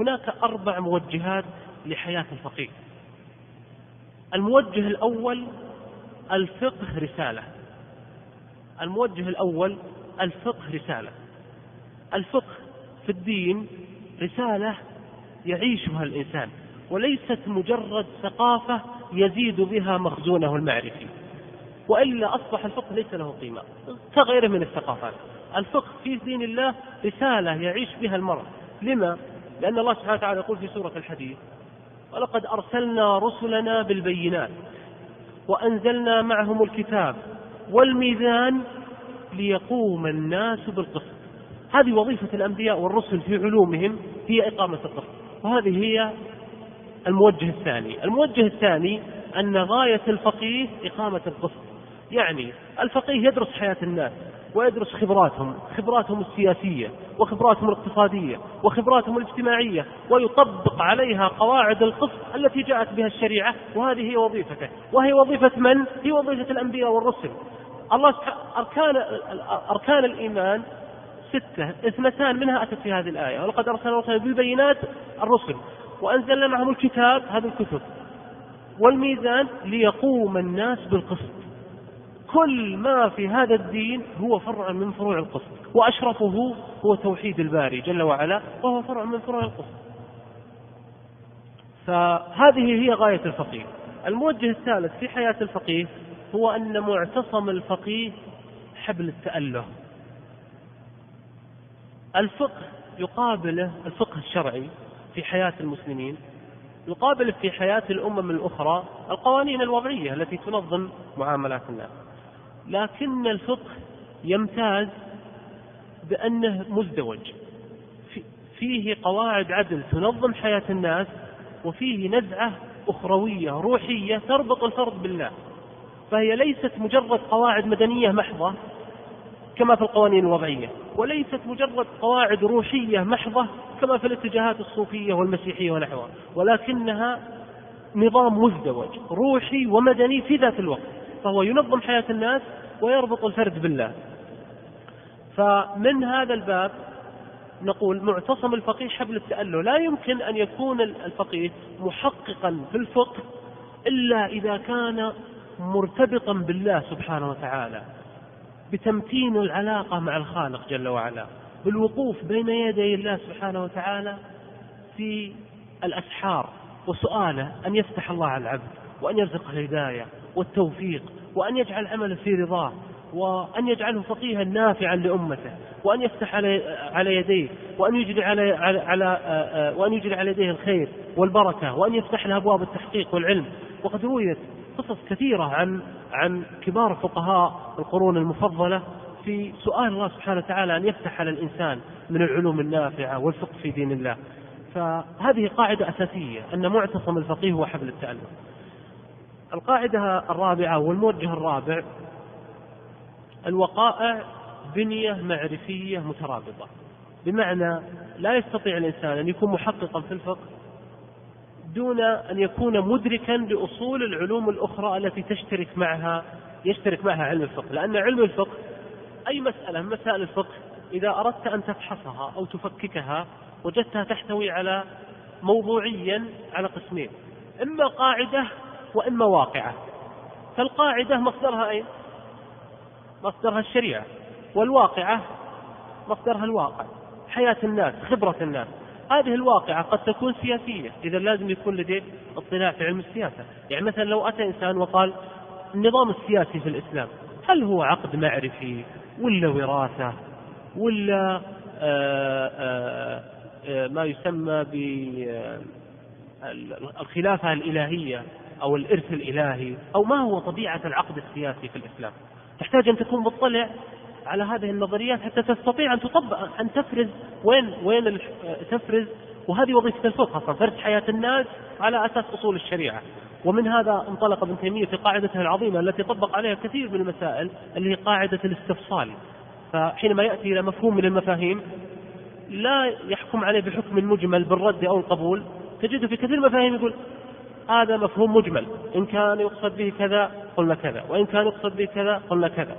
هناك أربع موجهات لحياة الفقيه. الموجه الأول الفقه رسالة. الموجه الأول الفقه رسالة. الفقه في الدين رسالة يعيشها الإنسان وليست مجرد ثقافة يزيد بها مخزونه المعرفي. وإلا أصبح الفقه ليس له قيمة كغيره من الثقافات. الفقه في دين الله رسالة يعيش بها المرء. لما؟ لأن الله سبحانه وتعالى يقول في سورة الحديث ولقد أرسلنا رسلنا بالبينات وأنزلنا معهم الكتاب والميزان ليقوم الناس بالقسط. هذه وظيفة الأنبياء والرسل في علومهم هي إقامة القسط. وهذه هي الموجه الثاني. الموجه الثاني أن غاية الفقيه إقامة القسط. يعني الفقيه يدرس حياة الناس. ويدرس خبراتهم خبراتهم السياسية وخبراتهم الاقتصادية وخبراتهم الاجتماعية ويطبق عليها قواعد القسط التي جاءت بها الشريعة وهذه هي وظيفته. وهي وظيفة من؟ هي وظيفة الأنبياء والرسل. الله أركان أركان الإيمان ستة اثنتان منها أتت في هذه الآية. ولقد أرسلنا رسلا بالبينات الرسل. وأنزلنا معهم الكتاب هذه الكتب. والميزان ليقوم الناس بالقسط. كل ما في هذا الدين هو فرع من فروع القسط وأشرفه هو توحيد الباري جل وعلا وهو فرع من فروع القسط فهذه هي غاية الفقيه. الموجه الثالث في حياة الفقيه هو أن معتصم الفقيه حبل التأله الفقه يقابله الفقه الشرعي في حياة المسلمين يقابل في حياة الأمم الأخرى القوانين الوضعية التي تنظم معاملات الناس. لكن الفقه يمتاز بأنه مزدوج. فيه قواعد عدل تنظم حياة الناس وفيه نزعة أخروية روحية تربط الفرد بالله. فهي ليست مجرد قواعد مدنية محضة كما في القوانين الوضعية وليست مجرد قواعد روحية محضة كما في الاتجاهات الصوفية والمسيحية ونحوها. ولكنها نظام مزدوج روحي ومدني في ذات الوقت. فهو ينظم حياة الناس ويربط الفرد بالله. فمن هذا الباب نقول معتصم الفقيه حبل التأله لا يمكن أن يكون الفقيه محققا في الفقه إلا إذا كان مرتبطا بالله سبحانه وتعالى بتمتين العلاقة مع الخالق جل وعلا بالوقوف بين يدي الله سبحانه وتعالى في الأسحار وسؤاله أن يفتح الله على العبد وأن يرزقه الهداية. والتوفيق وأن يجعل عمله في رضاه وأن يجعله فقيها نافعا لأمته وأن يفتح على يديه وأن يجري على على, على وأن يجري على يديه الخير والبركة وأن يفتح له أبواب التحقيق والعلم. وقد رويت قصص كثيرة عن عن كبار فقهاء القرون المفضلة في سؤال الله سبحانه وتعالى أن يفتح على الإنسان من العلوم النافعة والفقه في دين الله. فهذه قاعدة أساسية أن معتصم الفقيه هو حبل التألم القاعدة الرابعة والموجه الرابع الوقائع بنية معرفية مترابطة. بمعنى لا يستطيع الإنسان أن يكون محققا في الفقه دون أن يكون مدركا لأصول العلوم الأخرى التي تشترك معها يشترك معها علم الفقه. لأن علم الفقه أي مسألة من مسائل الفقه إذا أردت أن تفحصها أو تفككها وجدتها تحتوي على موضوعيا على قسمين. إما قاعدة وإما واقعة. فالقاعدة مصدرها أين؟ مصدرها الشريعة. والواقعة مصدرها الواقع. حياة الناس خبرة الناس. هذه الواقعة قد تكون سياسية. إذا لازم يكون لديك اطلاع في علم السياسة. يعني مثلا لو أتى إنسان وقال النظام السياسي في الإسلام هل هو عقد معرفي ولا وراثة ولا آآ آه، آآ آه، آه، ما يسمى بالخلافة الإلهية؟ أو الإرث الإلهي أو ما هو طبيعة العقد السياسي في الإسلام. تحتاج أن تكون مطلع على هذه النظريات حتى تستطيع أن تطبق أن تفرز وين وين تفرز. وهذه وظيفة الفقه أصلا فرز حياة الناس على أساس أصول الشريعة. ومن هذا انطلق ابن تيمية في قاعدته العظيمة التي طبق عليها كثير من المسائل اللي هي قاعدة الاستفصال. فحينما يأتي إلى مفهوم من المفاهيم لا يحكم عليه بحكم مجمل بالرد أو القبول. تجده في كثير من المفاهيم يقول هذا مفهوم مجمل إن كان يقصد به كذا قلنا كذا وإن كان يقصد به كذا قلنا كذا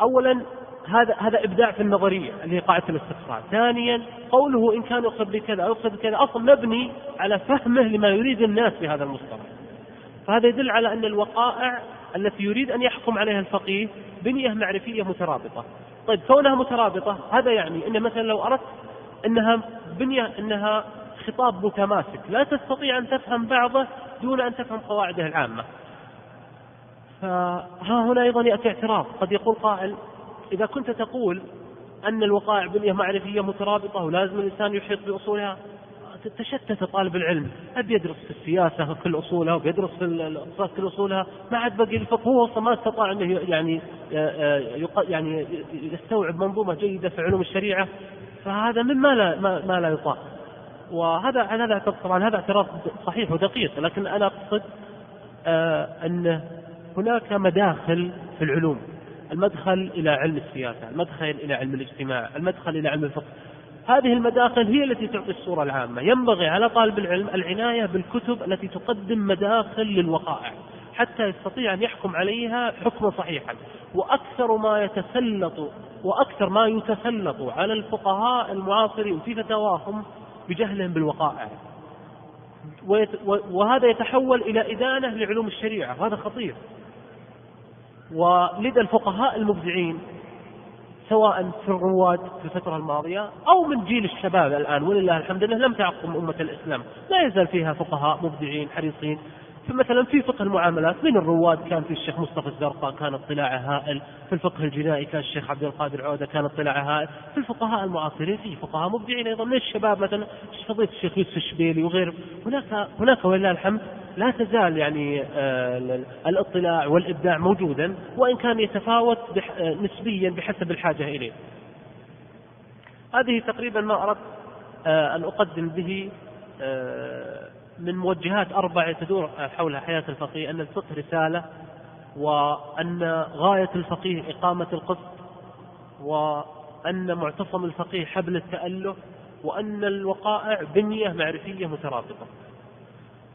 أولا هذا هذا إبداع في النظرية اللي هي قاعدة الاستقصاء. ثانيا قوله إن كان يقصد بكذا أو يقصد بكذا أصلا مبني على فهمه لما يريد الناس بهذا المصطلح. فهذا يدل على أن الوقائع التي يريد أن يحكم عليها الفقيه بنية معرفية مترابطة. طيب كونها مترابطة هذا يعني إن مثلا لو أردت إنها بنية إنها خطاب متماسك لا تستطيع أن تفهم بعضه دون أن تفهم قواعده العامة. فها هنا أيضا يأتي اعتراض. قد يقول قائل إذا كنت تقول أن الوقائع بنية معرفية مترابطة ولازم الإنسان يحيط بأصولها تشتت طالب العلم. أبي يدرس في السياسة كل أصولها وبيدرس في الاقتصاد كل أصولها. ما عاد بقي الفقه هو أصلا ما استطاع أنه يعني يعني يستوعب منظومة جيدة في علوم الشريعة. فهذا مما لا ما, ما لا يطاق. وهذا هذا طبعا هذا اعتراض صحيح ودقيق لكن أنا أقصد آه، أن هناك مداخل في العلوم. المدخل إلى علم السياسة المدخل إلى علم الاجتماع المدخل إلى علم الفقه. هذه المداخل هي التي تعطي الصورة العامة. ينبغي على طالب العلم العناية بالكتب التي تقدم مداخل للوقائع حتى يستطيع أن يحكم عليها حكما صحيحا. وأكثر ما يتسلط وأكثر ما يتسلط على الفقهاء المعاصرين في فتاواهم بجهلهم بالوقائع. وهذا يتحول إلى إدانة لعلوم الشريعة وهذا خطير. ولدى الفقهاء المبدعين سواء في الرواد في الفترة الماضية أو من جيل الشباب الآن ولله الحمد لله لم تعقم أمة الإسلام. لا يزال فيها فقهاء مبدعين حريصين فمثلا في فقه المعاملات من الرواد كان في الشيخ مصطفى الزرقاء كان اطلاعه هائل في الفقه الجنائي كان الشيخ عبد القادر عودة كان اطلاعه هائل في الفقهاء المعاصرين في فقهاء مبدعين أيضا. من الشباب مثلا؟ فضيله الشيخ يوسف الشبيلي وغيره هناك هناك ولله الحمد لا تزال يعني آه، الاطلاع والإبداع موجودا وإن كان يتفاوت آه، نسبيا بحسب الحاجة إليه. هذه تقريبا ما أردت آه، أن أقدم به من موجهات أربعة تدور حول حياة الفقيه أن الفقه رسالة وأن غاية الفقيه إقامة القسط وأن معتصم الفقيه حبل التأله وأن الوقائع بنية معرفية مترابطة.